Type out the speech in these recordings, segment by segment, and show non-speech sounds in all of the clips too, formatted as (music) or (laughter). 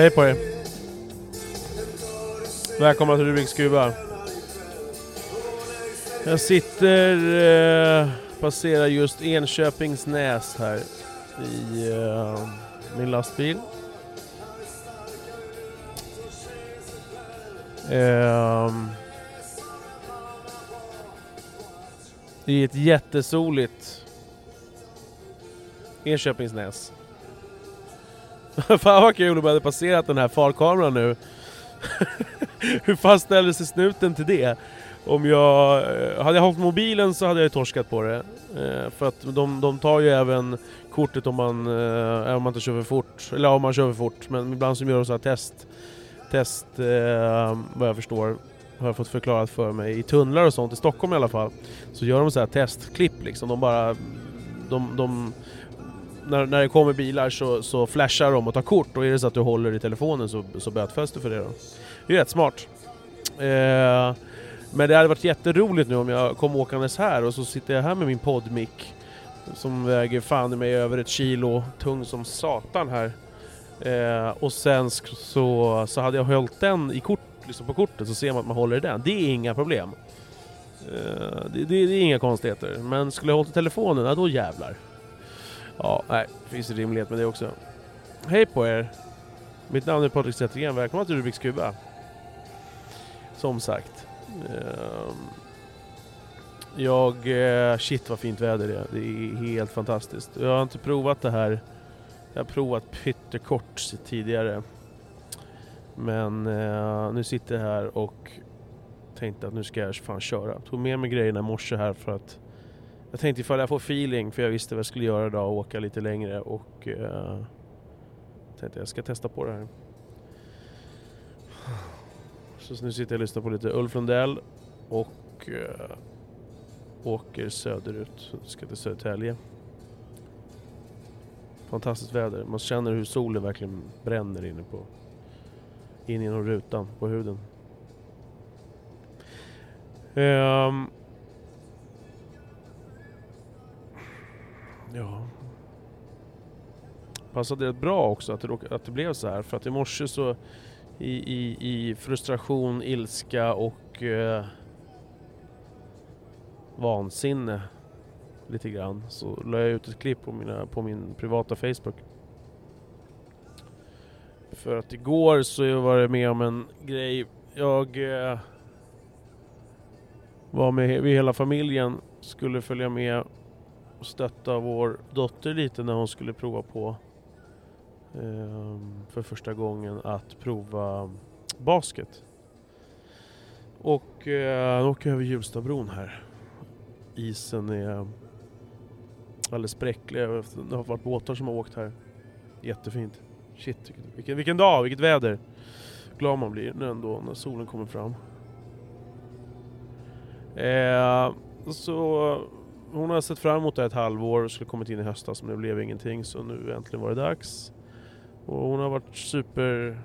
Hej på er! Välkomna till Rubiks kuba. Jag sitter, eh, passerar just Enköpingsnäs här i eh, min lastbil. Eh, I ett jättesoligt Enköpingsnäs. (laughs) Fan vad kul om jag hade passerat den här farkameran nu. (laughs) Hur fan ställer sig snuten till det? Om jag... Eh, hade jag haft mobilen så hade jag ju torskat på det. Eh, För att de, de tar ju även kortet om man, eh, om man inte kör för fort. Eller om man kör för fort. Men ibland så gör de så här test. Test, eh, vad jag förstår. Har jag fått förklarat för mig. I tunnlar och sånt, i Stockholm i alla fall. Så gör de så här testklipp liksom. De bara... De, de, när, när det kommer bilar så, så flashar de och tar kort och är det så att du håller i telefonen så, så bötfälls du för det då. Det är rätt smart. Eh, men det hade varit jätteroligt nu om jag kom åkandes här och så sitter jag här med min poddmick som väger fan i mig över ett kilo, tung som satan här. Eh, och sen så, så hade jag hållit den i kort, liksom på kortet så ser man att man håller i den. Det är inga problem. Eh, det, det, det är inga konstigheter. Men skulle jag hållit i telefonen, ja, då jävlar. Ja, nej, det finns rimlighet med det också. Hej på er! Mitt namn är Patrik Zettergren, välkomna till Rubiks kuba. Som sagt. Ehm, jag... Eh, shit vad fint väder det är. Det är helt fantastiskt. Jag har inte provat det här. Jag har provat pyttekort tidigare. Men eh, nu sitter jag här och tänkte att nu ska jag fan köra. Tog med mig grejerna i morse här för att jag tänkte ifall jag får feeling, för jag visste vad jag skulle göra idag och åka lite längre och eh, tänkte jag ska testa på det här. Så nu sitter jag och lyssnar på lite Ulf Lundell och eh, åker söderut. Ska till Södertälje. Fantastiskt väder. Man känner hur solen verkligen bränner inne på in genom rutan på huden. Ehm, Ja. Passade rätt bra också att det, råk- att det blev så här för att i morse så i, i, i frustration, ilska och eh, vansinne lite grann så la jag ut ett klipp på, mina, på min privata Facebook. För att igår så var jag med om en grej. Jag eh, var med, vi hela familjen skulle följa med stötta vår dotter lite när hon skulle prova på ehm, för första gången att prova basket. Och eh, nu åker jag över Hjulstabron här. Isen är alldeles bräcklig. Det har varit båtar som har åkt här. Jättefint. Shit, vilken, vilken, dag, vilket väder. Glad man blir när ändå när solen kommer fram. Eh, så hon har sett fram emot det här ett halvår och skulle kommit in i höstas men det blev ingenting så nu äntligen var det dags. Och hon har varit super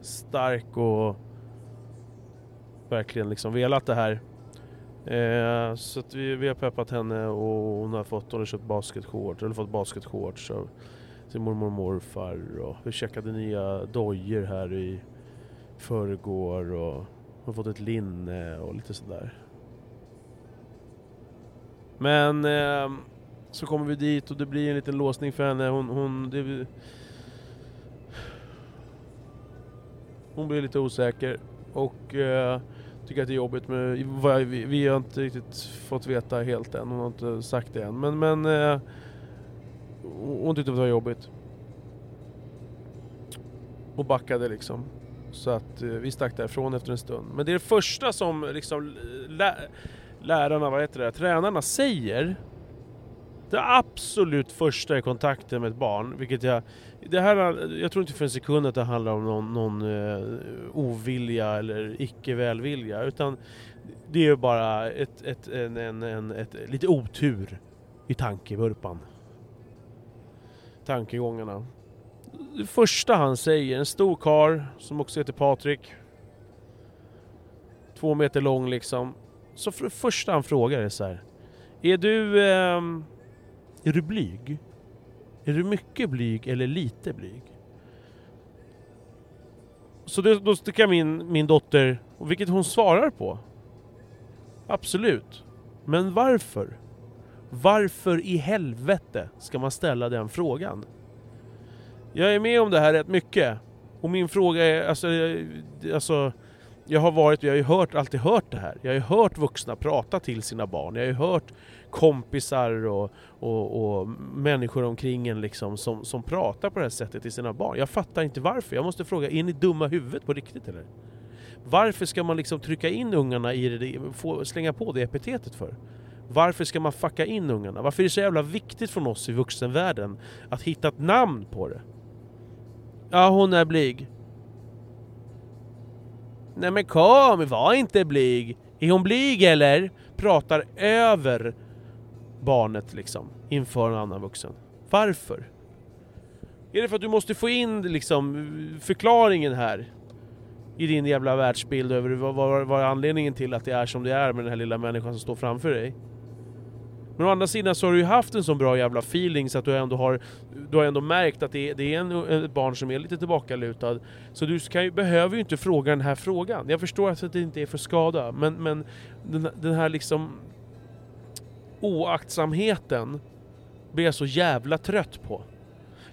stark och verkligen liksom velat det här. Eh, så att vi, vi har peppat henne och hon har fått, hon har köpt basketshorts, eller fått basketshorts av sin mormor och morfar och vi checkade nya dojor här i förrgår och hon har fått ett linne och lite sådär. Men eh, så kommer vi dit och det blir en liten låsning för henne. Hon, hon, det, hon blir lite osäker och eh, tycker att det är jobbigt med, vi, vi har inte riktigt fått veta helt än, hon har inte sagt det än. Men, men eh, hon tyckte det var jobbigt. Och backade liksom. Så att eh, vi stack därifrån efter en stund. Men det är det första som liksom lä lärarna, vad heter det, tränarna säger. Det absolut första i kontakten med ett barn, vilket jag... Det här, jag tror inte för en sekund att det handlar om någon, någon eh, ovilja eller icke-välvilja, utan det är ju bara ett, ett, en, en, en, ett, lite otur i tankevurpan. Tankegångarna. Det första han säger, en stor kar som också heter Patrik. Två meter lång liksom. Så för det första han frågar är så här. Är du... Eh, är du blyg? Är du mycket blyg eller lite blyg? Så det, då sticker min, min dotter, och vilket hon svarar på. Absolut. Men varför? Varför i helvete ska man ställa den frågan? Jag är med om det här rätt mycket. Och min fråga är, alltså, eh, alltså jag har varit, jag har ju hört, alltid hört det här. Jag har ju hört vuxna prata till sina barn. Jag har ju hört kompisar och, och, och människor omkring en liksom som, som pratar på det här sättet till sina barn. Jag fattar inte varför. Jag måste fråga, är ni dumma huvudet på riktigt eller? Varför ska man liksom trycka in ungarna i det, få, slänga på det epitetet för? Varför ska man fucka in ungarna? Varför är det så jävla viktigt från oss i vuxenvärlden att hitta ett namn på det? Ja, hon är blyg. Nej men kom, var inte blyg! Är hon blyg eller? Pratar över barnet liksom, inför en annan vuxen. Varför? Är det för att du måste få in liksom förklaringen här? I din jävla världsbild över vad, vad, vad är anledningen till att det är som det är med den här lilla människan som står framför dig? Men å andra sidan så har du ju haft en sån bra jävla feeling så att du ändå har, du har ändå märkt att det, det är en, ett barn som är lite tillbakalutad. Så du kan ju, behöver ju inte fråga den här frågan. Jag förstår att det inte är för skada, men, men den, den här liksom oaktsamheten blir jag så jävla trött på.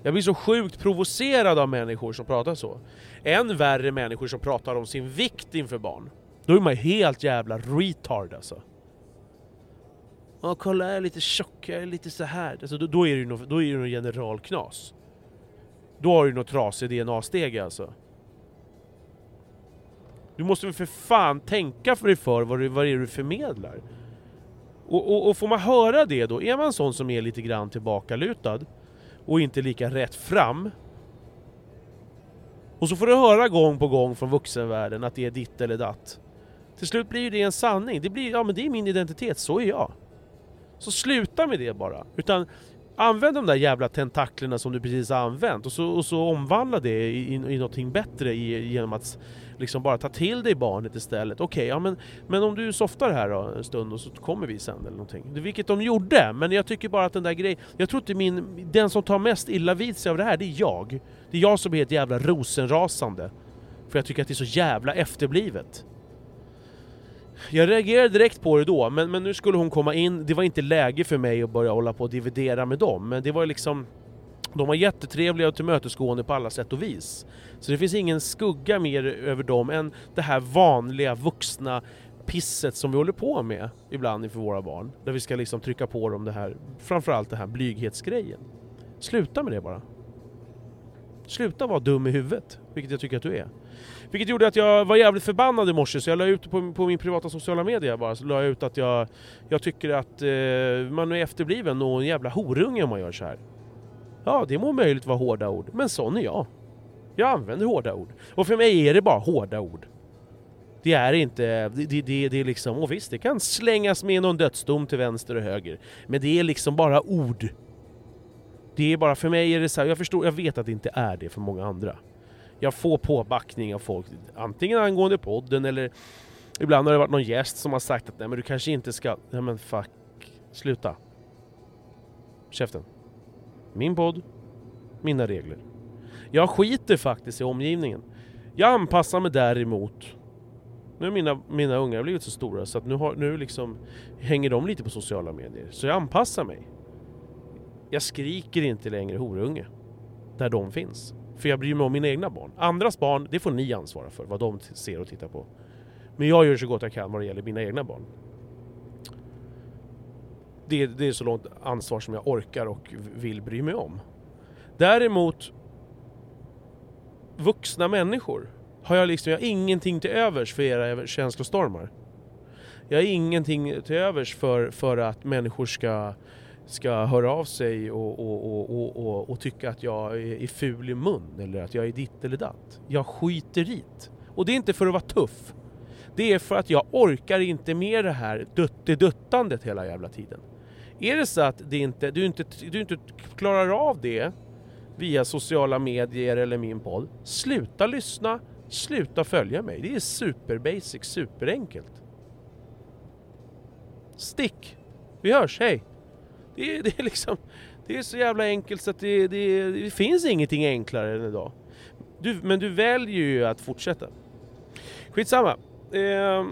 Jag blir så sjukt provocerad av människor som pratar så. Än värre människor som pratar om sin vikt inför barn. Då är man helt jävla retard alltså. Ja, kolla jag är lite tjock, jag är lite så här. Alltså, då, då är det ju något, då är det något generalknas. Då har du något trasigt DNA-steg alltså. Du måste väl för fan tänka för dig för vad, det, vad det är du förmedlar. Och, och, och, får man höra det då, är man sån som är lite grann tillbakalutad och inte lika rätt fram. Och så får du höra gång på gång från vuxenvärlden att det är ditt eller datt. Till slut blir det en sanning. Det blir, ja men det är min identitet, så är jag. Så sluta med det bara. Utan använd de där jävla tentaklerna som du precis har använt och så, och så omvandla det i, i, i någonting bättre i, genom att liksom bara ta till dig barnet istället. Okej, okay, ja men, men om du softar här då en stund och så kommer vi sen eller någonting. Vilket de gjorde, men jag tycker bara att den där grejen... Jag tror inte min... Den som tar mest illa vid sig av det här, det är jag. Det är jag som är helt jävla rosenrasande. För jag tycker att det är så jävla efterblivet. Jag reagerade direkt på det då, men, men nu skulle hon komma in, det var inte läge för mig att börja hålla på och dividera med dem, men det var liksom de var jättetrevliga och tillmötesgående på alla sätt och vis. Så det finns ingen skugga mer över dem än det här vanliga vuxna pisset som vi håller på med ibland inför våra barn. Där vi ska liksom trycka på dem det här, framförallt den här blyghetsgrejen. Sluta med det bara. Sluta vara dum i huvudet, vilket jag tycker att du är. Vilket gjorde att jag var jävligt förbannad i morse, så jag la ut på, på min privata sociala media bara, så la jag ut att jag, jag tycker att eh, man är efterbliven och en jävla horunge om man gör så här. Ja, det må möjligt vara hårda ord, men sån är jag. Jag använder hårda ord. Och för mig är det bara hårda ord. Det är inte, det, det, det är liksom, och visst det kan slängas med någon dödsdom till vänster och höger. Men det är liksom bara ord. Det är bara, för mig är det så här, jag förstår, jag vet att det inte är det för många andra jag får påbackning av folk, antingen angående podden eller ibland har det varit någon gäst som har sagt att nej men du kanske inte ska... Nej men fuck, sluta. Käften. Min podd, mina regler. Jag skiter faktiskt i omgivningen. Jag anpassar mig däremot nu har mina, mina ungar blivit så stora så att nu, har, nu liksom hänger de lite på sociala medier. Så jag anpassar mig. Jag skriker inte längre horunge. Där de finns. För jag bryr mig om mina egna barn. Andras barn, det får ni ansvara för, vad de ser och tittar på. Men jag gör så gott jag kan vad det gäller mina egna barn. Det, det är så långt ansvar som jag orkar och vill bry mig om. Däremot, vuxna människor har jag liksom, jag har ingenting till övers för era känslostormar. Jag har ingenting till övers för, för att människor ska ska höra av sig och, och, och, och, och tycka att jag är ful i mun eller att jag är ditt eller datt. Jag skiter dit. Och det är inte för att vara tuff. Det är för att jag orkar inte med det här dutteduttandet hela jävla tiden. Är det så att det inte, du, inte, du inte klarar av det via sociala medier eller min podd, sluta lyssna, sluta följa mig. Det är superbasic, superenkelt. Stick! Vi hörs, hej! Det är, det är liksom... Det är så jävla enkelt så att det, det, det finns ingenting enklare än idag. Du, men du väljer ju att fortsätta. Skitsamma. Eh,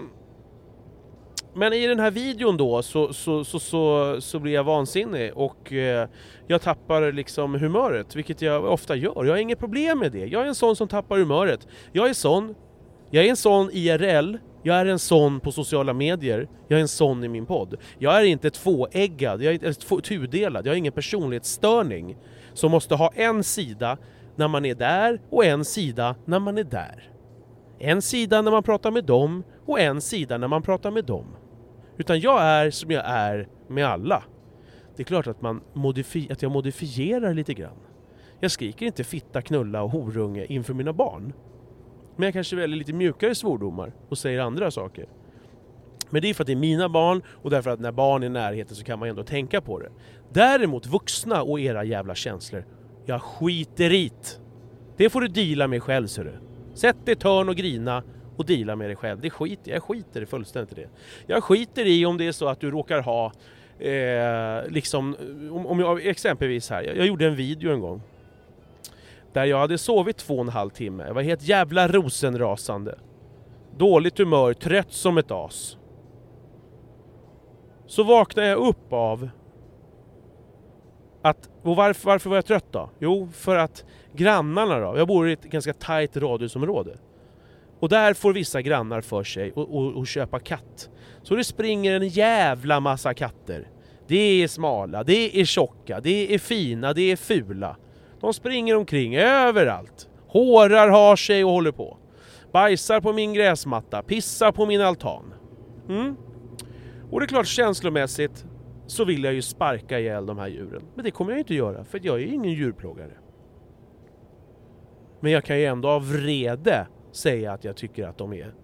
men i den här videon då så, så, så, så, så blir jag vansinnig och eh, jag tappar liksom humöret, vilket jag ofta gör. Jag har inget problem med det. Jag är en sån som tappar humöret. Jag är sån. Jag är en sån IRL. Jag är en sån på sociala medier. Jag är en sån i min podd. Jag är inte tvåeggad, jag är tudelad. Jag har ingen personlighetsstörning som måste ha en sida när man är där och en sida när man är där. En sida när man pratar med dem och en sida när man pratar med dem. Utan jag är som jag är med alla. Det är klart att, man modifi att jag modifierar lite grann. Jag skriker inte fitta, knulla och horunge inför mina barn. Men jag kanske väljer lite mjukare svordomar och säger andra saker. Men det är för att det är mina barn och därför att när barn är i närheten så kan man ändå tänka på det. Däremot vuxna och era jävla känslor, jag skiter i det. Får du deala med själv ser du. Sätt dig i ett hörn och grina och deala med dig själv. Det skiter jag skiter fullständigt i det. Jag skiter i om det är så att du råkar ha eh, liksom, om, om jag exempelvis här, jag, jag gjorde en video en gång där jag hade sovit två och en halv timme. Jag var helt jävla rosenrasande. Dåligt humör, trött som ett as. Så vaknade jag upp av att, och varför, varför var jag trött då? Jo, för att grannarna då, jag bor i ett ganska tajt radhusområde. Och där får vissa grannar för sig att köpa katt. Så det springer en jävla massa katter. Det är smala, det är tjocka, det är fina, det är fula. De springer omkring överallt. Hårar har sig och håller på. Bajsar på min gräsmatta, pissar på min altan. Mm. Och det är klart känslomässigt så vill jag ju sparka ihjäl de här djuren. Men det kommer jag inte göra för jag är ju ingen djurplågare. Men jag kan ju ändå av vrede säga att jag tycker att de är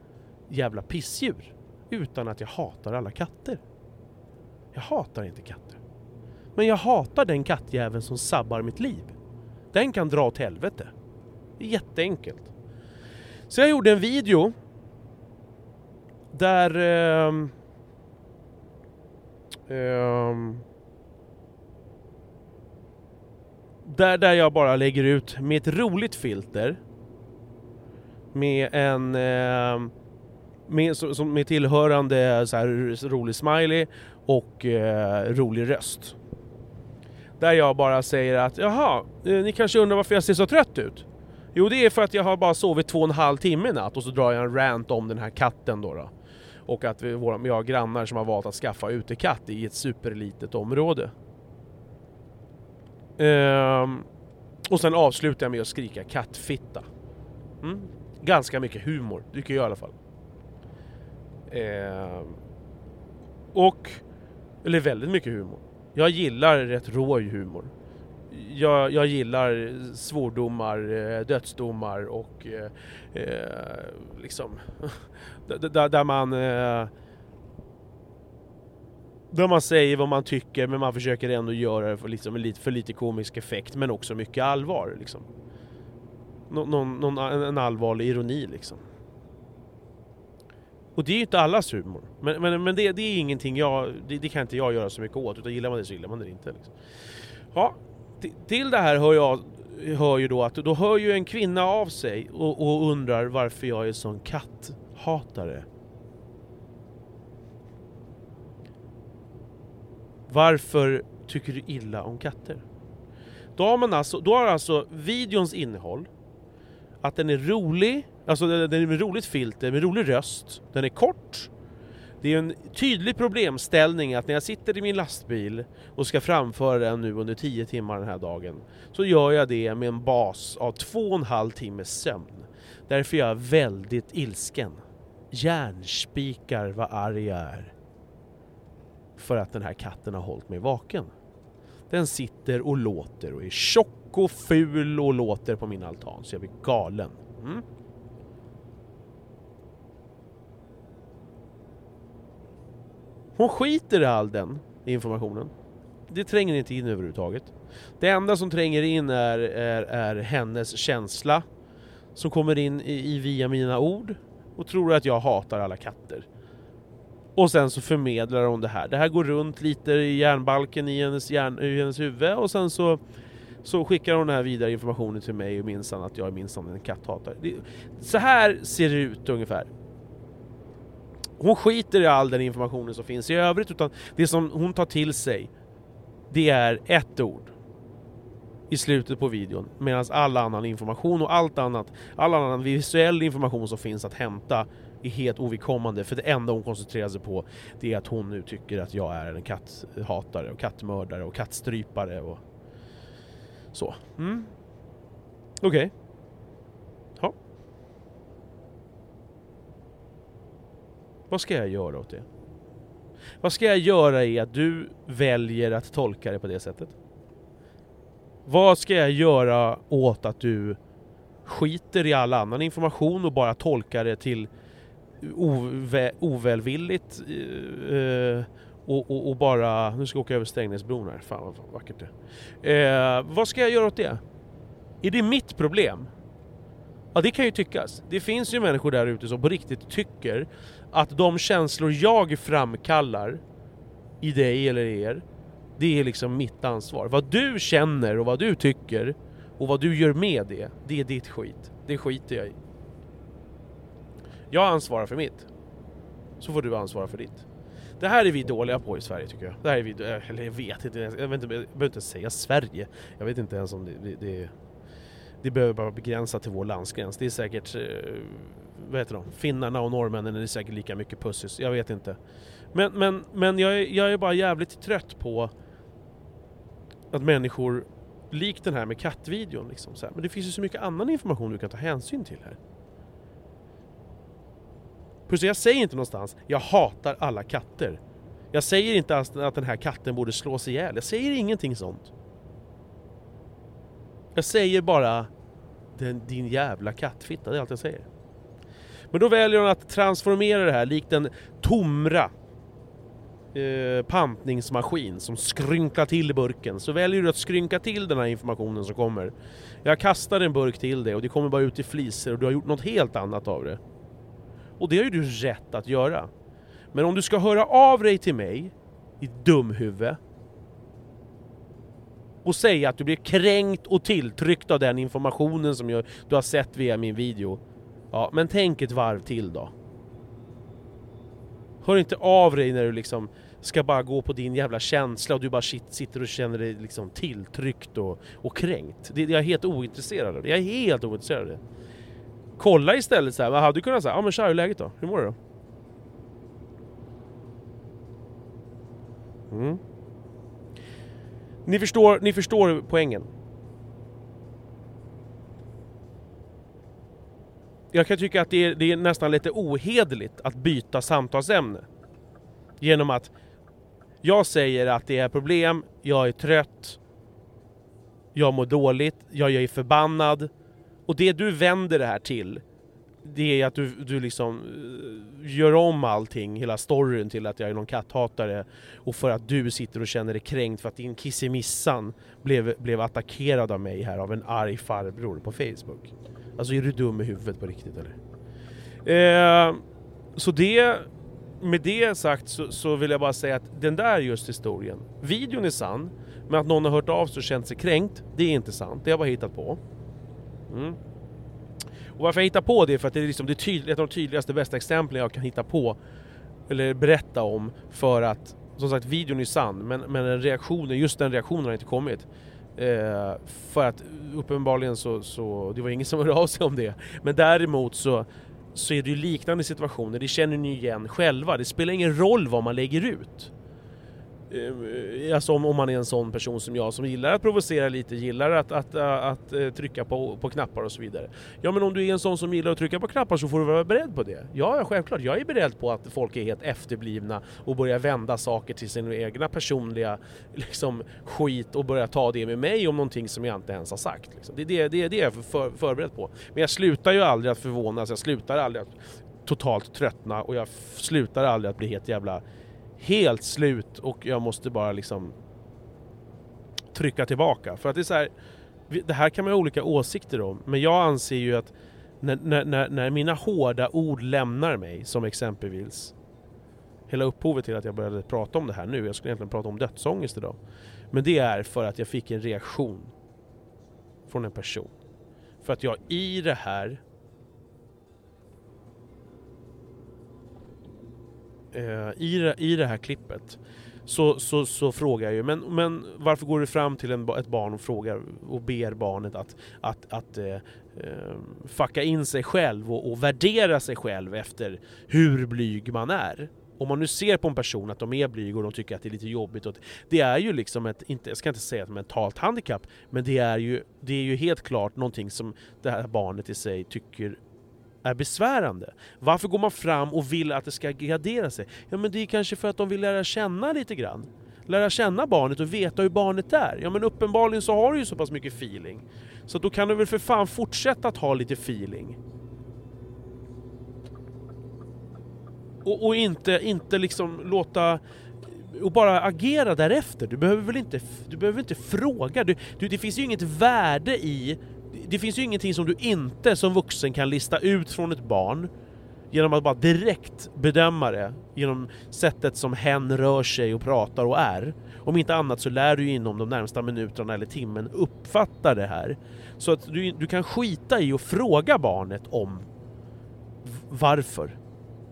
jävla pissdjur. Utan att jag hatar alla katter. Jag hatar inte katter. Men jag hatar den kattjäveln som sabbar mitt liv. Den kan dra åt helvete. Det är jätteenkelt. Så jag gjorde en video där... Um, um, där, där jag bara lägger ut med ett roligt filter med en Um, med, som, med tillhörande så här, rolig smiley och uh, rolig röst. Där jag bara säger att jaha, eh, ni kanske undrar varför jag ser så trött ut? Jo det är för att jag har bara sovit två och en halv timme i natt och så drar jag en rant om den här katten då. då. Och att vi, våra, vi har grannar som har valt att skaffa utekatt i ett superlitet område. Ehm, och sen avslutar jag med att skrika kattfitta. Mm ganska mycket humor, tycker jag i alla fall. Ehm, och, eller väldigt mycket humor. Jag gillar rätt rå humor. Jag, jag gillar svordomar, eh, dödsdomar och eh, eh liksom (laughs) där, där man eh, där man säger vad man tycker men man försöker ändå göra det för, liksom, för lite komisk effekt men också mycket allvar. Liksom någon, någon, en allvarlig ironi liksom. Och det är ju inte allas humor. Men, men, men det, det är ingenting jag, det, det, kan inte jag göra så mycket åt. Utan gillar man det så gillar man det inte. Liksom. Ja, till det här hör jag hör ju då att då hör ju en kvinna av sig och, och undrar varför jag är sån katthatare. Varför tycker du illa om katter? Då har, man alltså, då har alltså videons innehåll att den är rolig, alltså den är med roligt filter, med rolig röst, den är kort. Det är en tydlig problemställning att när jag sitter i min lastbil och ska framföra den nu under 10 timmar den här dagen så gör jag det med en bas av två och en halv timmes sömn. Därför är jag väldigt ilsken. Järnspikar vad arg jag är. För att den här katten har hållit mig vaken. Den sitter och låter och är tjock och ful och låter på min altan så jag blir galen. Mm. Hon skiter i all den informationen. Det tränger inte in överhuvudtaget. Det enda som tränger in är, är, är hennes känsla som kommer in i, i, via mina ord och tror att jag hatar alla katter. Och sen så förmedlar hon det här. Det här går runt lite i hjärnbalken i hennes, hjärn, i hennes huvud och sen så så skickar hon den här vidare informationen till mig och minsann att jag är minsann en katthatare. Det, så här ser det ut ungefär. Hon skiter i all den informationen som finns i övrigt utan det som hon tar till sig det är ett ord i slutet på videon medan all annan information och allt annat, all annan visuell information som finns att hämta är helt ovidkommande för det enda hon koncentrerar sig på det är att hon nu tycker att jag är en katthatare och kattmördare och kattstrypare och så. Mm. Okej. Okay. Vad ska jag göra åt det? Vad ska jag göra i att du väljer att tolka det på det sättet? Vad ska jag göra åt att du skiter i all annan information och bara tolkar det till ovä ovälvilligt eh, eh, och, och, och, bara... Nu ska jag åka över Strängnäsbron här, fan vad vackert det är. Eh, vad ska jag göra åt det? Är det mitt problem? Ja, det kan ju tyckas. Det finns ju människor där ute som på riktigt tycker att de känslor jag framkallar i dig eller er, det är liksom mitt ansvar. Vad du känner och vad du tycker och vad du gör med det, det är ditt skit. Det skiter jag i. Jag ansvarar för mitt. Så får du ansvara för ditt. Det här är vi dåliga på i Sverige tycker jag. Det här är vi, eh, eller jag vet inte, jag, vet inte, jag behöver inte säga Sverige. Jag vet inte ens om det, det, det, det behöver bara begränsa till vår landsgräns. Det är säkert, eh, vad heter de, finnarna och norrmännen är säkert lika mycket pussis. Jag vet inte. Men, men, men jag, är, jag är bara jävligt trött på att människor, likt den här med kattvideon, liksom, så här, men det finns ju så mycket annan information du kan ta hänsyn till här. Plus jag säger inte någonstans, jag hatar alla katter. Jag säger inte att den här katten borde slås ihjäl. Jag säger ingenting sånt. Jag säger bara den, din jävla kattfitta, det är allt jag säger. Men då väljer hon att transformera det här likt en Tomra eh, pantningsmaskin som skrynklar till burken. Så väljer du att skrynka till den här informationen som kommer. Jag kastar en burk till dig och det kommer bara ut i fliser och du har gjort något helt annat av det. Och det har ju du rätt att göra. Men om du ska höra av dig till mig, i dumhuvud, och säga att du blir kränkt och tilltryckt av den informationen som jag, du har sett via min video. Ja, men tänk ett varv till då. Hör inte av dig när du liksom ska bara gå på din jävla känsla och du bara sitter och känner dig liksom tilltryckt och, och kränkt. Det, jag är helt ointresserad av det. Jag är helt ointresserad av det. Kolla istället så här, hade du kunnat säga? Ja men tja, hur är läget då? Hur mår du då? Mm. Ni förstår, ni förstår poängen. Jag kan tycka att det är, det är nästan lite ohederligt att byta samtalsämne. Genom att jag säger att det är problem, jag är trött, jag mår dåligt, jag är förbannad. Och det du vänder det här till, det är att du, du liksom eh, gör om allting, hela storyn till att jag är någon katthatare och för att du sitter och känner dig kränkt för att din kissemissan blev, blev attackerad av mig här av en arg farbror på Facebook. Alltså är du dum i huvudet på riktigt eller? Eh, så det, med det sagt så, så, vill jag bara säga att den där just historien, videon är sann, men att någon har hört av sig och känt sig kränkt, det är inte sant, det har jag bara hittat på. Mm. Och varför jag hittar på det är för att det är liksom det ett av de tydligaste, bästa exemplen jag kan hitta på eller berätta om för att, som sagt, videon är sann men, men den reaktionen, just den reaktionen har inte kommit. Eh, för att uppenbarligen så, så, det var ingen som hörde av sig om det. Men däremot så, så är det ju liknande situationer, det känner ni igen själva. Det spelar ingen roll vad man lägger ut. Eh, alltså om, om man är en sån person som jag som gillar att provocera lite, gillar att, att, eh, att, att trycka på, på knappar och så vidare. Ja men om du är en sån som gillar att trycka på knappar så får du vara beredd på det. Ja, självklart. Jag är beredd på att folk är helt efterblivna och börjar vända saker till sin egna personliga (laughs) liksom, skit och börjar ta det med mig om någonting som jag inte ens har sagt. Liksom. Det, är det, det, det är jag för, förberedd på. Men jag slutar ju aldrig att förvånas, jag slutar aldrig att totalt tröttna och jag slutar aldrig att bli helt jävla helt slut och jag måste bara liksom trycka tillbaka. För att det är så här, det här kan man ha olika åsikter om, men jag anser ju att när, när, när mina hårda ord lämnar mig, som exempelvis hela upphovet till att jag började prata om det här nu, jag skulle egentligen prata om dödsångest idag. Men det är för att jag fick en reaktion från en person. För att jag i det här Eh, i, det, i det här klippet så, så, så frågar jag ju, men, men varför går du fram till en, ett barn och frågar och ber barnet att, att, att eh, eh, fucka in sig själv och, och värdera sig själv efter hur blyg man är? om man nu ser på en person att de är blyg och de tycker att det är lite jobbigt, och det är ju liksom ett, inte, jag ska inte säga ett mentalt handikapp, men det är, ju, det är ju helt klart någonting som det här barnet i sig tycker är besvärande. Varför går man fram och vill att det ska gradera sig? Ja men det är kanske för att de vill lära känna lite grann. Lära känna barnet och veta hur barnet är. Ja men uppenbarligen så har du ju så pass mycket feeling. Så då kan du väl för fan fortsätta att ha lite feeling. Och, och inte, inte liksom låta och bara agera därefter. Du behöver väl inte, du behöver inte fråga. Du, du, det finns ju inget värde i... Det finns ju ingenting som du inte som vuxen kan lista ut från ett barn genom att bara direkt bedöma det genom sättet som hen rör sig och pratar och är. Om inte annat så lär du ju inom de närmsta minuterna eller timmen uppfatta det här. Så att du, du kan skita i att fråga barnet om varför.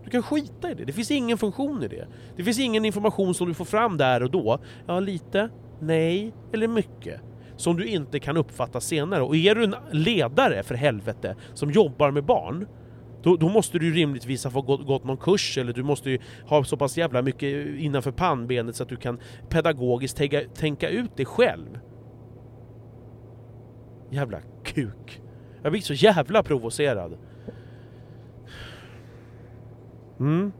Du kan skita i det, det finns ingen funktion i det. Det finns ingen information som du får fram där och då. Ja, lite, nej eller mycket. Som du inte kan uppfatta senare. Och är du en ledare, för helvete, som jobbar med barn, då, då måste du rimligtvis ha gått, gått någon kurs eller du måste ha så pass jävla mycket innanför pannbenet så att du kan pedagogiskt tänka, tänka ut det själv. Jävla kuk. Jag blir så jävla provocerad. Mm.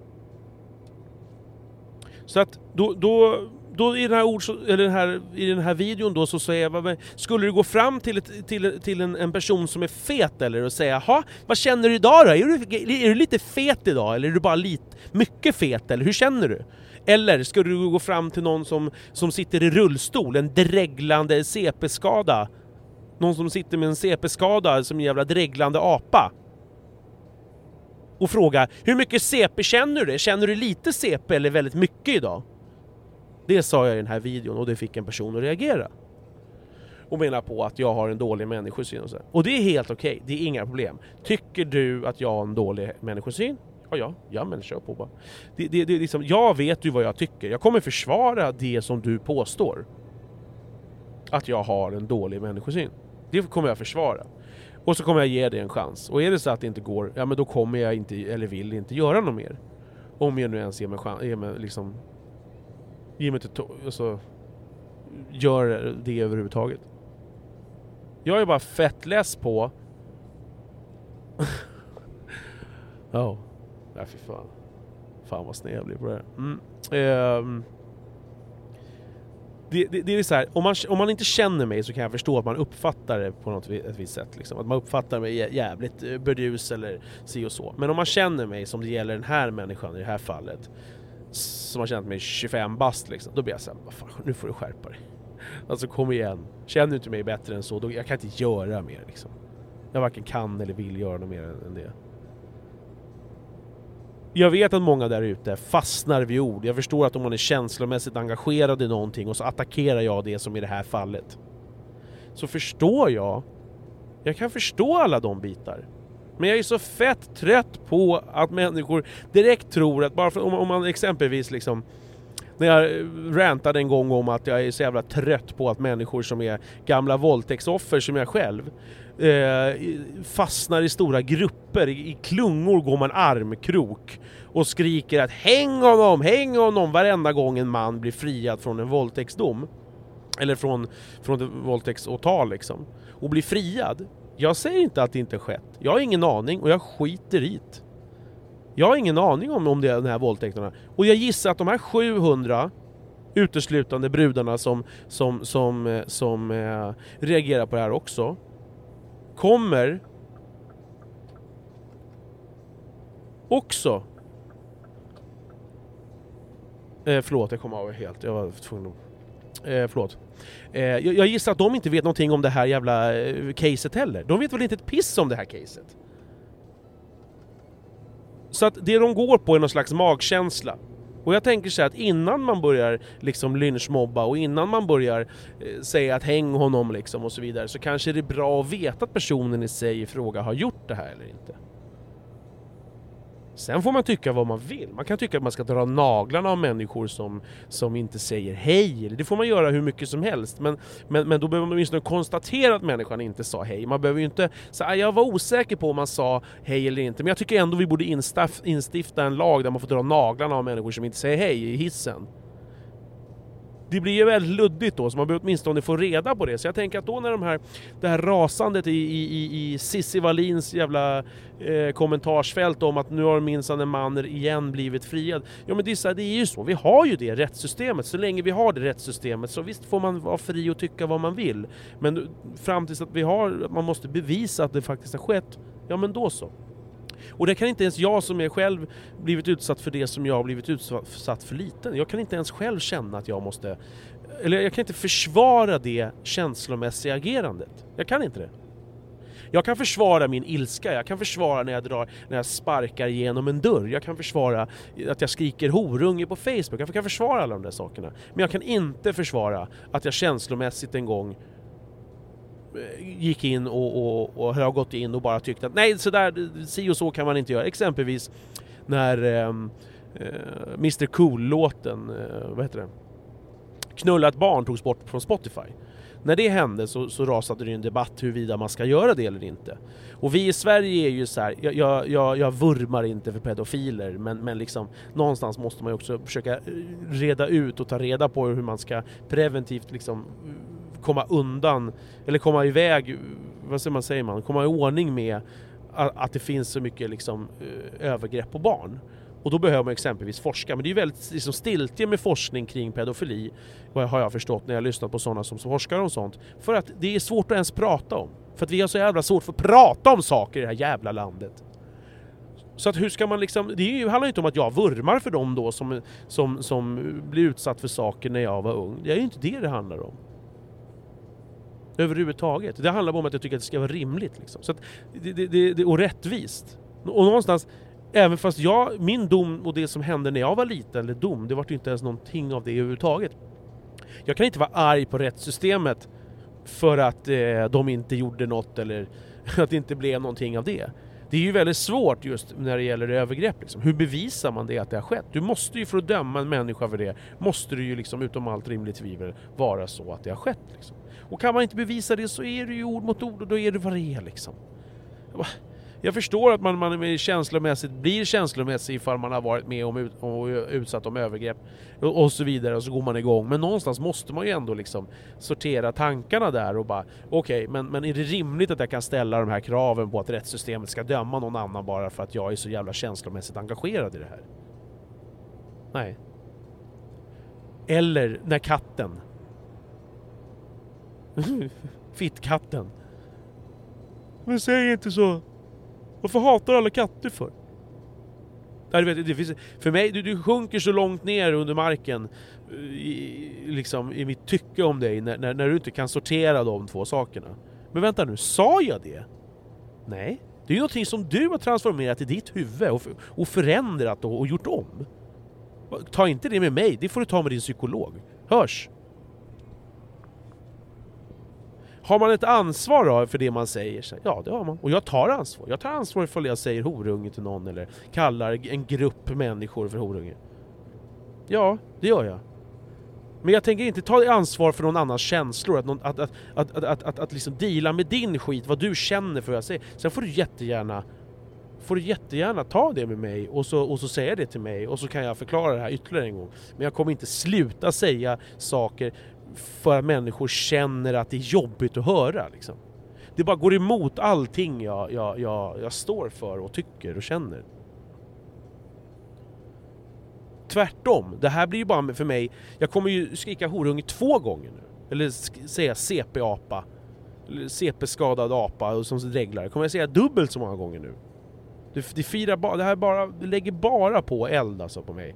Så att då, då, då i, den här ord, eller den här, i den här videon då så säger jag, skulle du gå fram till, ett, till, till en, en, person som är fet eller och säga jaha, vad känner du idag då? Är du, är du lite fet idag eller är du bara lite, mycket fet eller hur känner du? Eller skulle du gå fram till någon som, som sitter i rullstol, en dreglande CP-skada? Någon som sitter med en CP-skada som en jävla dreglande apa? och fråga hur mycket CP känner du? Känner du lite CP eller väldigt mycket idag? Det sa jag i den här videon och det fick en person att reagera. Och menar på att jag har en dålig människosyn och så. Och det är helt okej, okay. det är inga problem. Tycker du att jag har en dålig människosyn? Ja, ja, ja men kör på bara. Det, det, det, liksom, jag vet ju vad jag tycker. Jag kommer försvara det som du påstår. Att jag har en dålig människosyn. Det kommer jag försvara. Och så kommer jag ge det en chans. Och är det så att det inte går, ja men då kommer jag inte, eller vill inte göra något mer. Om jag nu ens ger mig chans, ger mig liksom... Ger mig till alltså, Gör det överhuvudtaget. Jag är bara fett less på... (laughs) Ja, oh. nej fy fan. Fan vad sned jag blir på det här. Mm. Um det, det, det, är så här, om man, om man inte känner mig så kan jag förstå att man uppfattar det på något ett visst sätt. Liksom. Att man uppfattar mig jävligt eh, burdus eller si och så. Men om man känner mig som det gäller den här människan i det här fallet, som har känt mig 25 bast liksom, då blir jag såhär, fan, nu får du skärpa dig. Alltså kom igen, känner du inte mig bättre än så, då, jag kan inte göra mer liksom. Jag varken kan eller vill göra något mer än det jag vet att många där ute fastnar vid ord. Jag förstår att om man är känslomässigt engagerad i någonting och så attackerar jag det som i det här fallet. Så förstår jag. Jag kan förstå alla de bitar. Men jag är så fett trött på att människor direkt tror att bara för, om, om man exempelvis liksom när jag rantade en gång om att jag är så jävla trött på att människor som är gamla våldtäktsoffer som jag själv eh, fastnar i stora grupper, i, i klungor går man armkrok och skriker att häng honom, häng honom varenda gång en man blir friad från en våldtäktsdom. Eller från, från ett våldtäktsåtal liksom. Och blir friad. Jag säger inte att det inte skett. Jag har ingen aning och jag skiter i det. Jag har ingen aning om, om det är de här våldtäkterna. Och jag gissar att de här 700 uteslutande brudarna som, som, som, eh, som eh, reagerar på det här också kommer också eh, förlåt, jag kom av helt. Jag var tvungen att... Eh, förlåt. Eh, jag, jag gissar att de inte vet någonting om det här jävla eh, caset heller. De vet väl inte ett piss om det här caset? Så att det de går på är någon slags magkänsla. Och jag tänker så här att innan man börjar liksom lynchmobba och innan man börjar eh, säga att häng honom liksom och så vidare så kanske det är bra att veta att personen i sig i fråga har gjort det här eller inte. Sen får man tycka vad man vill. Man kan tycka att man ska dra naglarna av människor som, som inte säger hej. Det får man göra hur mycket som helst. Men, men, men då behöver man åtminstone konstatera att människan inte sa hej. Man behöver ju inte säga ah, jag var osäker på om man sa hej eller inte. Men jag tycker ändå vi borde instifta en lag där man får dra naglarna av människor som inte säger hej i hissen det blir ju väldigt luddigt då, så man behöver åtminstone få reda på det. Så jag tänker att då när de här, det här rasandet i, i, i Cissi Wallins jävla eh, kommentarsfält om att nu har minsann en man igen blivit friad. Ja men det är, så här, det är ju så, vi har ju det rättssystemet. Så länge vi har det rättssystemet så visst får man vara fri och tycka vad man vill. Men fram tills att vi har, man måste bevisa att det faktiskt har skett, ja men då så. Och det kan inte ens jag som är själv blivit utsatt för det som jag har blivit utsatt för liten. Jag kan inte ens själv känna att jag måste... Eller jag kan inte försvara det känslomässiga agerandet. Jag kan inte det. Jag kan försvara min ilska, jag kan försvara när jag, drar, när jag sparkar genom en dörr, jag kan försvara att jag skriker horunge på Facebook, jag kan försvara alla de där sakerna. Men jag kan inte försvara att jag känslomässigt en gång gick in och, och, och har gått in och bara tyckt att nej, så där, si och så kan man inte göra. Exempelvis när ehm, eh, Mr Cool-låten, eh, vad heter det? Knulla ett barn togs bort från Spotify. När det hände så, så rasade det en debatt huruvida man ska göra det eller inte. Och vi i Sverige är ju så här, jag, jag, jag, jag vurmar inte för pedofiler men, men liksom någonstans måste man ju också försöka eh, reda ut och ta reda på hur man ska preventivt liksom komma undan, eller komma iväg, vad säger man, säger man, komma i ordning med att det finns så mycket liksom, eh, övergrepp på barn. Och då behöver man exempelvis forska, men det är ju väldigt liksom, stiltje med forskning kring pedofili, vad har jag förstått när jag lyssnat på sådana som forskar om sånt. För att det är svårt att ens prata om. För att vi har så jävla svårt för att prata om saker i det här jävla landet. Så att hur ska man liksom, det handlar ju inte om att jag vurmar för dem då som, som, som blir utsatt för saker när jag var ung. Det är ju inte det det handlar om. Överhuvudtaget. Det handlar bara om att jag tycker att det ska vara rimligt. Liksom. Så att det, det, det, och rättvist. Och någonstans, även fast jag, min dom och det som hände när jag var liten, eller dom, det var ju inte ens någonting av det överhuvudtaget. Jag kan inte vara arg på rättssystemet för att eh, de inte gjorde något eller (laughs) att det inte blev någonting av det. Det är ju väldigt svårt just när det gäller övergrepp. Liksom. Hur bevisar man det att det har skett? Du måste ju för att döma en människa för det, måste det ju liksom utom allt rimligt tvivel vara så att det har skett. Liksom. Och kan man inte bevisa det så är det ju ord mot ord och då är det vad det är liksom. Jag förstår att man, man är känslomässigt blir känslomässig ifall man har varit med om och utsatt om övergrepp och, och, så vidare och så går man igång. Men någonstans måste man ju ändå liksom sortera tankarna där och bara okej, okay, men, men är det rimligt att jag kan ställa de här kraven på att rättssystemet ska döma någon annan bara för att jag är så jävla känslomässigt engagerad i det här? Nej. Eller när katten (laughs) Fittkatten. Men säg inte så. Varför hatar alla katter för? Nej, vet, det finns, för mig, du, du sjunker så långt ner under marken eh, i, liksom, i mitt tycke om dig när, när, när, du inte kan sortera de två sakerna. Men vänta nu, sa jag det? Nej, det är ju någonting som du har transformerat i ditt huvud och, och förändrat och, och gjort om. Ta inte det med mig, det får du ta med din psykolog. Hörs! Har man ett ansvar då för det man säger? Ja, det har man. Och jag tar ansvar. Jag tar ansvar ifall jag säger horunge till någon eller kallar en grupp människor för horunge. Ja, det gör jag. Men jag tänker inte ta ansvar för någon annans känslor, att, någon, att, att, att, att, att, att, att liksom deala med din skit, vad du känner för vad jag säger. Sen får du jättegärna får du jättegärna ta det med mig och så, och så säga det till mig och så kan jag förklara det här ytterligare en gång. Men jag kommer inte sluta säga saker för att människor känner att det är jobbigt att höra. Liksom. Det bara går emot allting jag, jag, jag, jag står för och tycker och känner. Tvärtom, det här blir ju bara för mig, jag kommer ju skrika horunge två gånger nu. Eller säga CP-apa, eller CP-skadad apa som reglar. Kommer jag säga dubbelt så många gånger nu. Det, det, firar ba, det här bara, det lägger bara på eld alltså på mig.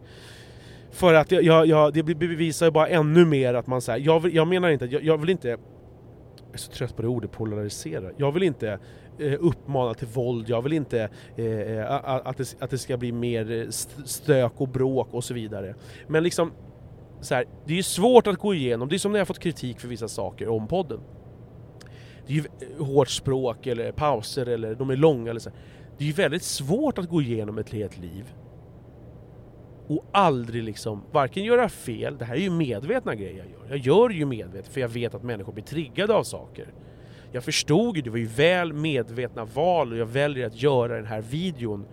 För att jag, jag, jag, det bevisar ju bara ännu mer att man säger jag, jag menar inte, jag, jag vill inte jag är så trött på det ordet polarisera. Jag vill inte eh, uppmana till våld, jag vill inte eh, eh att, det, att det ska bli mer eh, stök och bråk och så vidare. Men liksom, så här, det är ju svårt att gå igenom, det är som när jag fått kritik för vissa saker om podden. Det är ju eh, hårt språk eller pauser eller de är långa eller så. Det är ju väldigt svårt att gå igenom ett helt liv och aldrig liksom, varken göra fel, det här är ju medvetna grejer jag gör. Jag gör ju medvetet för jag vet att människor blir triggade av saker. Jag förstod ju, det var ju väl medvetna val och jag väljer att göra den här videon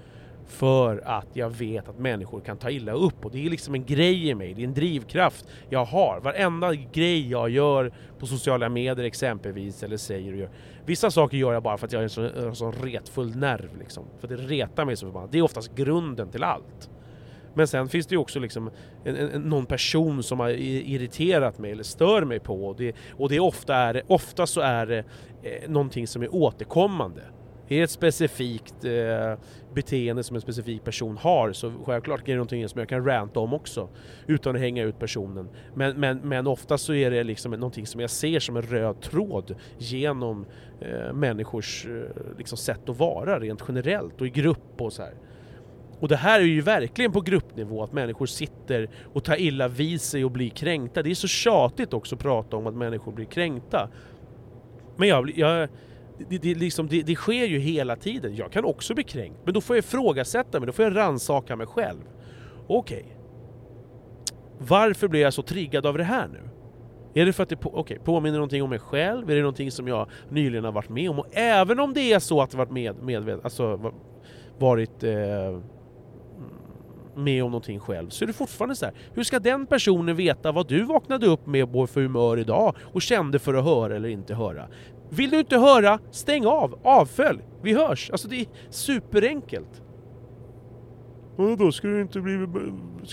för att jag vet att människor kan ta illa upp och det är liksom en grej i mig, det är en drivkraft jag har. Varenda grej jag gör på sociala medier exempelvis eller säger och gör. Vissa saker gör jag bara för att jag har en sån, en sån retfull nerv liksom. För det retar mig så förbannat. Det är oftast grunden till allt. Men sen finns det ju också liksom en, en, någon person som har irriterat mig eller stör mig på och det, och det ofta är, ofta så är det eh, någonting som är återkommande. Är det ett specifikt eh, beteende som en specifik person har så självklart är det någonting som jag kan ranta om också utan att hänga ut personen. Men, men, men ofta så är det liksom någonting som jag ser som en röd tråd genom eh, människors eh, liksom sätt att vara rent generellt och i grupp och så här. Och det här är ju verkligen på gruppnivå, att människor sitter och tar illa vid sig och blir kränkta. Det är så tjatigt också att prata om att människor blir kränkta. Men jag, jag det, det, liksom, det, det, sker ju hela tiden. Jag kan också bli kränkt, men då får jag ifrågasätta mig, då får jag rannsaka mig själv. Okej. Okay. Varför blir jag så triggad av det här nu? Är det för att det på, okay, påminner någonting om mig själv? Är det någonting som jag nyligen har varit med om? Och även om det är så att jag varit med, medveten, alltså varit eh, med om någonting själv så är det fortfarande så här. Hur ska den personen veta vad du vaknade upp med för humör idag och kände för att höra eller inte höra? Vill du inte höra, stäng av, avfölj, vi hörs. Alltså det är superenkelt. Och då ska du inte bli...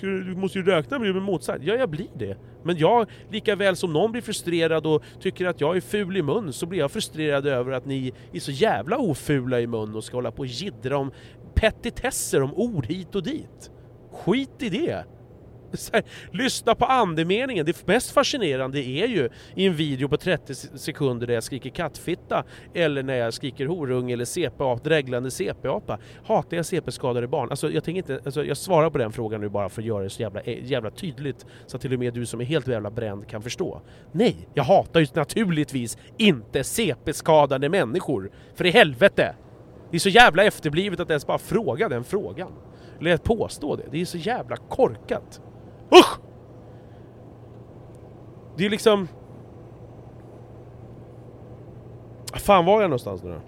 Du, du måste ju räkna med att bli motsagd. Ja, jag blir det. Men jag, lika väl som någon blir frustrerad och tycker att jag är ful i mun, så blir jag frustrerad över att ni är så jävla ofula i mun och ska hålla på och jiddra om petitesser, om ord hit och dit. Skit i det! Här, lyssna på andemeningen. Det mest fascinerande är ju i en video på 30 sekunder där jag skriker kattfitta eller när jag skriker horung eller CP, dreglande CP-apa. Hatar jag CP-skadade barn? Alltså jag, tänker inte, alltså, jag svarar på den frågan nu bara för att göra det så jävla, eh, jävla tydligt så att till och med du som är helt jävla bränd kan förstå. Nej, jag hatar ju naturligtvis inte CP-skadade människor. För i helvete! Det är så jävla efterblivet att ens bara fråga den frågan. Eller att påstå det. Det är så jävla korkat. Usch! Det är liksom... Fan var jag någonstans nu då?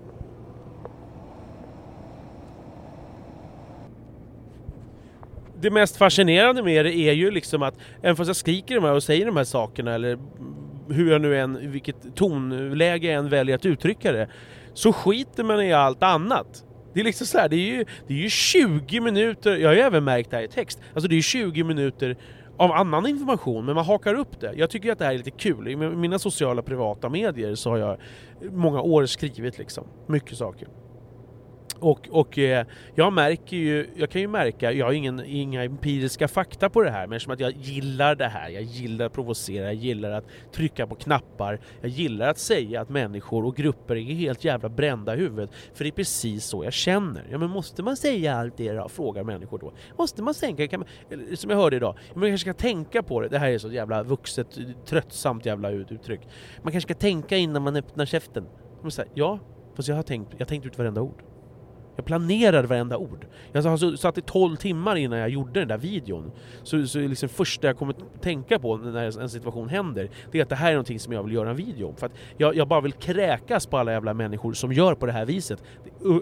Det mest fascinerande med det är ju liksom att även fast jag skriker de här och säger de här sakerna eller hur jag nu än, vilket tonläge jag än väljer att uttrycka det så skiter man i allt annat. Det är liksom så här, det är ju, det är ju 20 minuter, jag har ju även märkt det här i text, alltså det är 20 minuter av annan information, men man hakar upp det. Jag tycker att det här är lite kul. I mina sociala privata medier så har jag många år skrivit liksom, mycket saker. Och, och eh, jag märker ju, jag kan ju märka, jag har ingen, inga empiriska fakta på det här, men som att jag gillar det här, jag gillar att provocera, jag gillar att trycka på knappar, jag gillar att säga att människor och grupper är helt jävla brända i huvudet, för det är precis så jag känner. Ja men måste man säga allt det då? Frågar människor då. Måste man sänka, kan man, som jag hörde idag, man kanske ska tänka på det, det här är så jävla vuxet, tröttsamt jävla uttryck. Man kanske ska tänka innan man öppnar käften. Man säger, ja, fast jag har tänkt, jag har tänkt ut varenda ord. Jag planerade varenda ord. Jag satt i 12 timmar innan jag gjorde den där videon. Så, så liksom första jag kommer tänka på när en situation händer, det är att det här är någonting som jag vill göra en video om. För att jag, jag bara vill kräkas på alla jävla människor som gör på det här viset.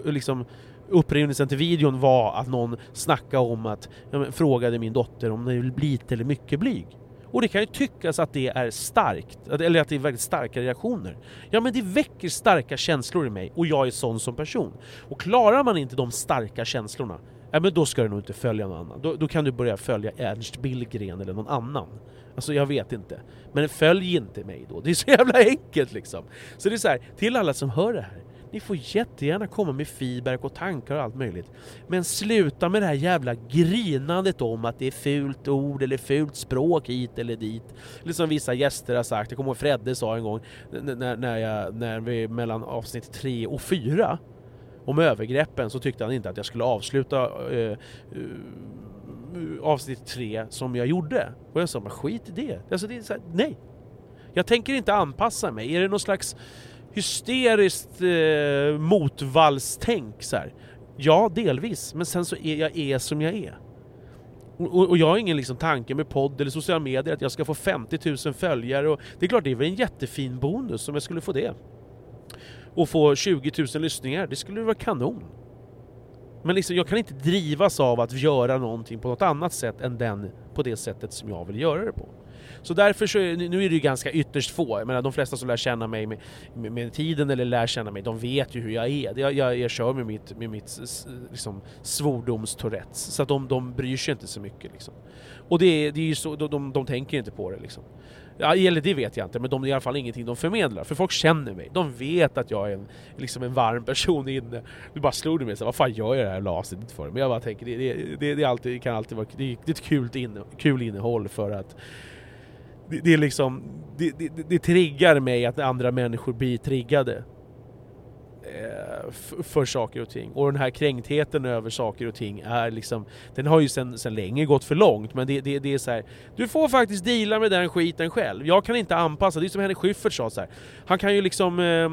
Liksom, upprinnelsen till videon var att någon snackade om att, frågade min dotter om det blir lite eller mycket blyg. Och det kan ju tyckas att det är starkt, eller att det är väldigt starka reaktioner. Ja men det väcker starka känslor i mig och jag är sån som person. Och klarar man inte de starka känslorna, ja men då ska du nog inte följa någon annan. Då, då kan du börja följa Ernst Billgren eller någon annan. Alltså jag vet inte. Men följ inte mig då, det är så jävla enkelt liksom. Så det är så här, till alla som hör det här, ni får jättegärna komma med feedback och tankar och allt möjligt. Men sluta med det här jävla grinandet om att det är fult ord eller fult språk hit eller dit. Eller som vissa gäster har sagt, jag kommer ihåg Fredde sa en gång när, när, jag, när vi mellan avsnitt tre och fyra om övergreppen så tyckte han inte att jag skulle avsluta eh, eh avsnitt tre som jag gjorde. Och jag sa, men skit i det. Alltså det är så här, nej. Jag tänker inte anpassa mig. Är det någon slags hysteriskt eh, motvallstänk så här? Ja, delvis. Men sen så är jag är som jag är. Och, och jag har ingen liksom tanke med podd eller sociala medier att jag ska få 50 000 följare. Och det är klart, det är väl en jättefin bonus om jag skulle få det. Och få 20 000 lyssningar, det skulle vara kanon. Men liksom, jag kan inte drivas av att göra någonting på något annat sätt än den, på det sättet som jag vill göra det på. Så därför så, nu är det ju ganska ytterst få, jag menar de flesta som lär känna mig med, med, med tiden eller lär känna mig, de vet ju hur jag är. Jag, jag, jag kör med mitt, med mitt liksom, svordomstourettes, så att de, de bryr sig inte så mycket liksom. Och det, det är ju så, de, de, de tänker inte på det liksom. Ja, eller det vet jag inte, men de, det är i alla fall ingenting de förmedlar. För folk känner mig. De vet att jag är en, liksom en varm person inne. Du bara slog det mig så vad fan gör jag det här avsnittet för? Men jag bara tänker, det, det, det, det, alltid, kan alltid vara det, det är ett kul, inne, kul innehåll för att det, det är liksom, det, det, det triggar mig att andra människor blir triggade. Eh, för saker och ting. Och den här kränktheten över saker och ting är liksom, den har ju sen, sen länge gått för långt, men det, det, det är så här, du får faktiskt deala med den skiten själv. Jag kan inte anpassa, det är som Henrik Schyffert sa så här. han kan ju liksom eh,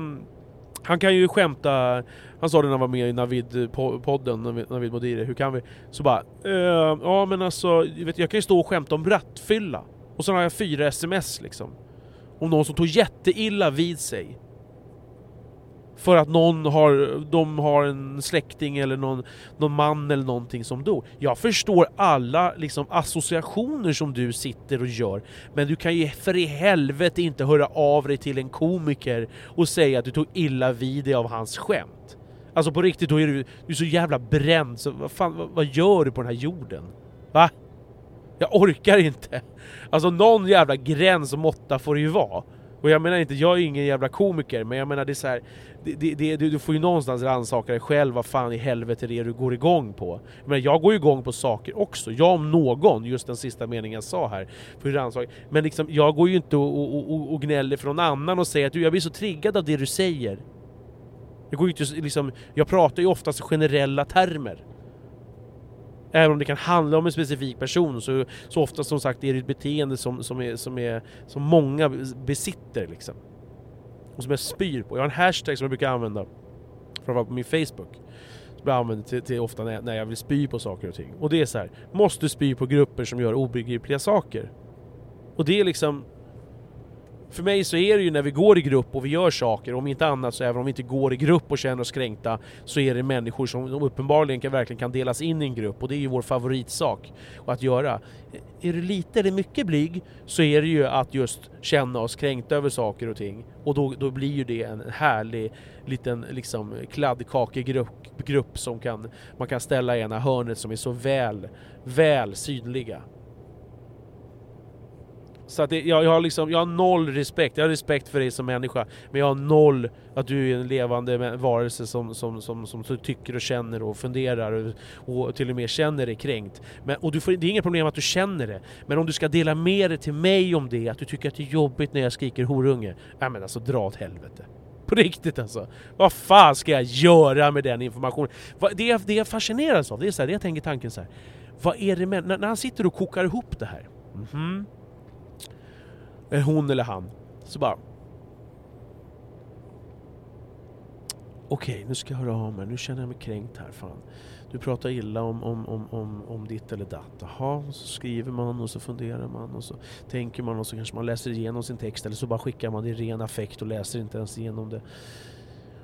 han kan ju skämta, han sa det när han var med i Navid-podden, eh, Navid Modiri, hur kan vi? Så bara, eh, ja men alltså, vet, jag kan ju stå och skämta om rattfylla. Och så har jag fyra sms liksom. Om någon som tog jätteilla vid sig för att någon har, de har en släkting eller någon, någon man eller någonting som dog. Jag förstår alla liksom, associationer som du sitter och gör, men du kan ju för i helvete inte höra av dig till en komiker och säga att du tog illa vid dig av hans skämt. Alltså på riktigt, då är du, du är så jävla bränd, så vad fan, vad, vad gör du på den här jorden? Va? Jag orkar inte! Alltså någon jävla gräns och måtta får det ju vara. Och jag menar inte, jag är ingen jävla komiker, men jag menar det är så här, det, det, du får ju någonstans rannsaka dig själv vad fan i helvete det är du går igång på. Jag, menar, jag går ju igång på saker också, jag om någon, just den sista meningen jag sa här. För rannsaka. Men liksom, jag går ju inte och, och, och, och gnäller för någon annan och säger att du, jag blir så triggad av det du säger. Jag, går ju inte, liksom, jag pratar ju oftast i generella termer. Även om det kan handla om en specifik person så, så ofta som sagt är det ett beteende som, som, är, som, är, som många besitter liksom. Och som jag spyr på. Jag har en hashtag som jag brukar använda, framförallt på min Facebook. Som jag använder till, till ofta när jag, när jag vill spy på saker och ting. Och det är så här, måste spy på grupper som gör obegripliga saker. Och det är liksom för mig så är det ju när vi går i grupp och vi gör saker, om inte annat så även om vi inte går i grupp och känner oss kränkta, så är det människor som uppenbarligen kan, verkligen kan delas in i en grupp och det är ju vår favoritsak att göra. Är du lite eller mycket blyg så är det ju att just känna oss kränkta över saker och ting och då, då blir ju det en härlig liten liksom kladdkakegrupp grupp som kan, man kan ställa i ena hörnet som är så väl, väl synliga. Så att det, jag, jag, har liksom, jag har noll respekt, jag har respekt för dig som människa, men jag har noll att du är en levande varelse som, som, som, som, som tycker och känner och funderar och, och till och med känner dig kränkt. Men, och du får, det är inget problem att du känner det, men om du ska dela med dig till mig om det, att du tycker att det är jobbigt när jag skriker horunge, ja men alltså dra åt helvete. På riktigt alltså. Vad fan ska jag göra med den informationen? Det, det jag fascineras av, det är så här, det jag tänker tanken så här. Vad är det med, när, när han sitter och kokar ihop det här, mm -hmm hon eller han. Så bara... Okej, okay, nu ska jag höra av mig. Nu känner jag mig kränkt här. Fan. Du pratar illa om, om, om, om, om ditt eller datt. Jaha, så skriver man och så funderar man och så tänker man och så kanske man läser igenom sin text eller så bara skickar man det i ren affekt och läser inte ens igenom det.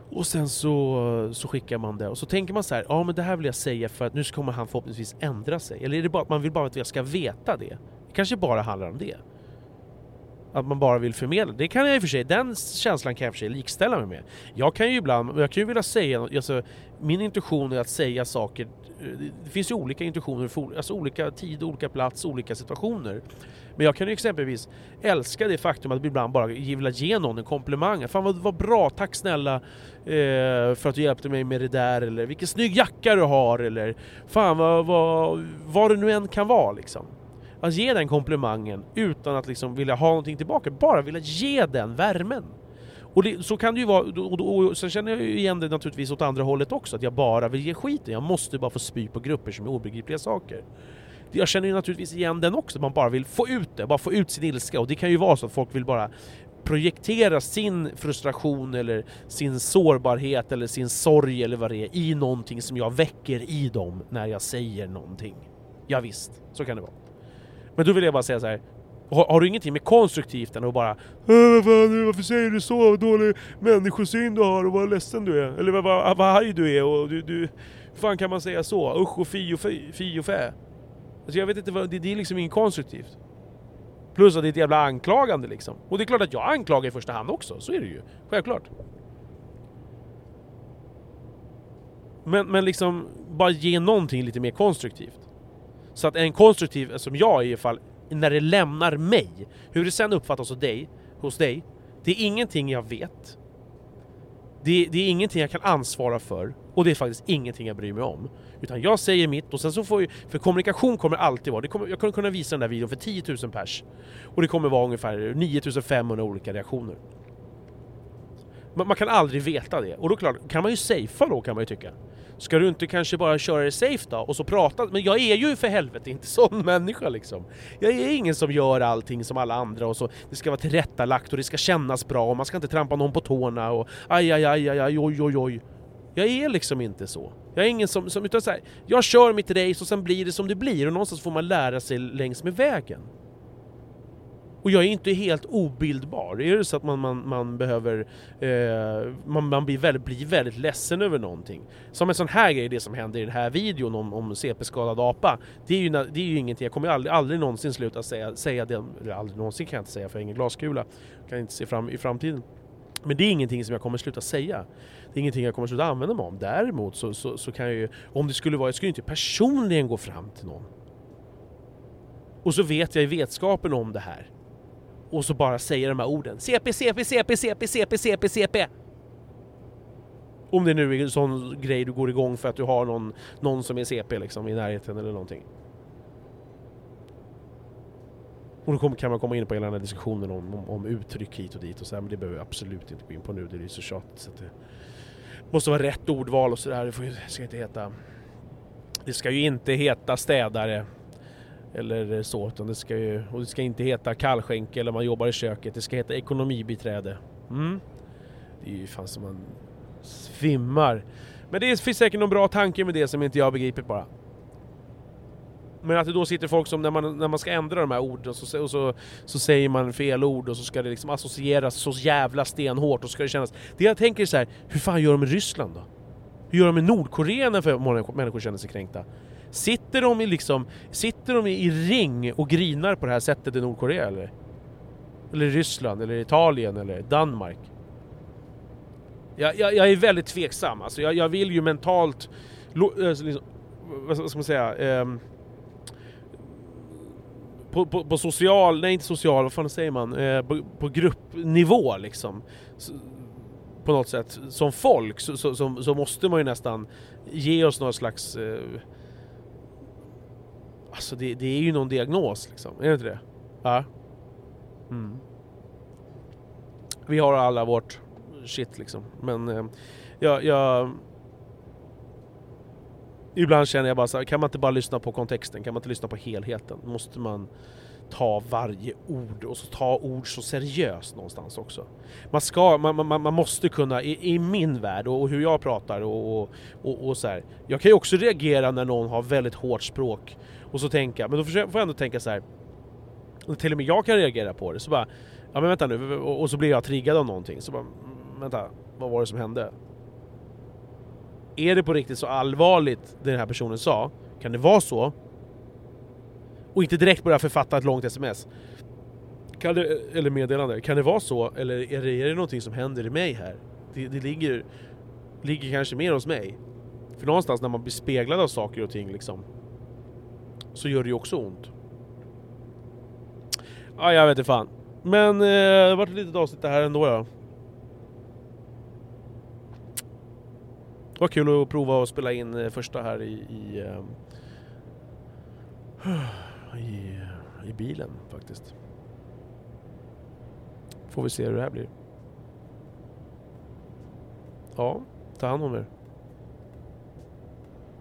Och sen så, så skickar man det och så tänker man så här, ja men det här vill jag säga för att nu kommer han förhoppningsvis ändra sig. Eller är det bara att man vill bara att jag ska veta det? Det kanske bara handlar om det att man bara vill förmedla. Det kan jag i och för sig, den känslan kan jag i och för sig likställa mig med. Jag kan ju ibland, jag kan ju vilja säga, alltså, min intuition är att säga saker, det finns ju olika intuitioner för alltså olika tid, olika plats, olika situationer. Men jag kan ju exempelvis älska det faktum att ibland bara vilja ge någon en komplimang. Fan vad, vad bra, tack snälla eh, för att du hjälpte mig med det där, eller vilken snygg jacka du har, eller fan vad, vad, vad det nu än kan vara liksom att ge den komplimangen utan att liksom vilja ha någonting tillbaka, bara vilja ge den värmen. Och det, så kan det ju vara, och, och, och sen känner jag ju igen det naturligtvis åt andra hållet också, att jag bara vill ge skiten. Jag måste bara få spy på grupper som är obegripliga saker. Jag känner ju naturligtvis igen den också, man bara vill få ut det, bara få ut sin ilska. Och det kan ju vara så att folk vill bara projektera sin frustration eller sin sårbarhet eller sin sorg eller vad det är i någonting som jag väcker i dem när jag säger någonting. Ja, visst, så kan det vara. Men då vill jag bara säga så här. Har, har du ingenting med konstruktivt än att bara äh, fan, Varför säger du så? Vad dålig människosyn du har och vad ledsen du är. Eller vad, vad, vad arg du är och du, du... Hur fan kan man säga så? Usch och fi och fi, fi och fä. Alltså jag vet inte, vad, det, det är liksom inget konstruktivt. Plus att det är ett jävla anklagande liksom. Och det är klart att jag anklagar i första hand också, så är det ju. Självklart. Men, men liksom, bara ge någonting lite mer konstruktivt. Så att en konstruktiv, eh, som jag i alla fall, när det lämnar mig, hur det sen uppfattas hos dig, hos dig det är ingenting jag vet. Det, det är ingenting jag kan ansvara för och det är faktiskt ingenting jag bryr mig om. Utan jag säger mitt och sen så får ju, för kommunikation kommer alltid vara, det kommer, jag kommer kunna visa den där videon för 10 000 pers. Och det kommer vara ungefär 9500 olika reaktioner. Men man kan aldrig veta det. Och då klart, kan man ju safea då kan man ju tycka. Ska du inte kanske bara köra det safe då och så prata? Men jag är ju för helvete inte (laughs) sån människa liksom. Jag är ingen som gör allting som alla andra och så det ska vara tillrättalagt och det ska kännas bra och man ska inte trampa någon på tårna och aj aj aj aj, aj oj oj oj. Jag är liksom inte så. Jag är ingen som, som utan så här, jag kör mitt race och sen blir det som det blir och någonstans får man lära sig längs med vägen. Och jag är inte helt obildbar. Är det så att man, man, man behöver... Eh, man, man blir, väldigt, blir väldigt ledsen över någonting. Som en sån här grej, det som händer i den här videon om, om CP-skadad apa. Det är, ju, det är ju ingenting, jag kommer aldrig, aldrig någonsin sluta säga, säga det. Eller aldrig någonsin kan jag inte säga för jag har ingen glaskula. Kan inte se fram i framtiden. Men det är ingenting som jag kommer sluta säga. Det är ingenting jag kommer sluta använda mig av. Däremot så, så, så kan jag ju, om det skulle vara, jag skulle inte personligen gå fram till någon. Och så vet jag i vetskapen om det här och så bara säger de här orden. CP, CP, CP, CP, CP, CP, CP. Om det nu är en sån grej du går igång för att du har någon, någon som är CP liksom i närheten eller någonting. Och då kan man komma in på hela den här diskussionen om, om, om uttryck hit och dit och så här, men det behöver vi absolut inte gå in på nu, det är ju så tjatigt så att det måste vara rätt ordval och sådär, det, får, det ska inte heta... Det ska ju inte heta städare eller eh, så, utan det ska ju, och det ska inte heta kallskänke eller man jobbar i köket, det ska heta ekonomibiträde. Mm. Det är ju fan som man svimmar. Men det finns säkert någon bra tanke med det som inte jag begriper bara. Men att det då sitter folk som när man, när man ska ändra de här orden så, och så, så säger man fel ord och så ska det liksom associeras så jävla stenhårt och så ska det kännas... Det jag tänker är så här, hur fan gör de med Ryssland då? Hur gör de med Nordkorea när människor känner sig kränkta? Sitter de i liksom, sitter de i ring och grinar på det här sättet i Nordkorea eller? Eller Ryssland, eller Italien, eller Danmark? Jag, jag, jag är väldigt tveksam, alltså jag, jag vill ju mentalt... Eh, liksom, vad ska man säga? um, på, på, på, social, nej inte social, vad fan säger man? Eh, på, på, gruppnivå liksom. Så, på något sätt, som folk så, så, så, så, måste man ju nästan ge oss någon slags eh, Alltså det, det är ju någon diagnos liksom, är det inte det? Ja. Mm. Vi har alla vårt shit liksom, men eh, jag, jag... Ibland känner jag bara så här, kan man inte bara lyssna på kontexten? Kan man inte lyssna på helheten? Måste man ta varje ord och så ta ord så seriöst någonstans också. Man, ska, man, man, man måste kunna, i, i, min värld och hur jag pratar och, och, och, och, så här. Jag kan ju också reagera när någon har väldigt hårt språk och så tänka, men då får jag ändå tänka så här. Till och med jag kan reagera på det, så bara Ja men vänta nu, och så blir jag triggad av någonting, så bara mm, Vänta, vad var det som hände? Är det på riktigt så allvarligt det den här personen sa? Kan det vara så? Och inte direkt börja författa ett långt sms. Kan det, eller meddelande. Kan det vara så? Eller är det, är det någonting som händer i mig här? Det, det ligger, ligger kanske mer hos mig. För någonstans när man blir speglad av saker och ting liksom så gör det ju också ont. Ja, jag vet inte fan. Men eh, det vart ett litet avsnitt det här ändå ja. Det var kul att prova att spela in eh, första här i, i, eh, i, i bilen faktiskt. Får vi se hur det här blir. Ja, ta hand om er.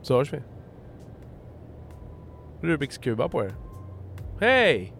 Så hörs vi. Rubiks kuba på er. Hej!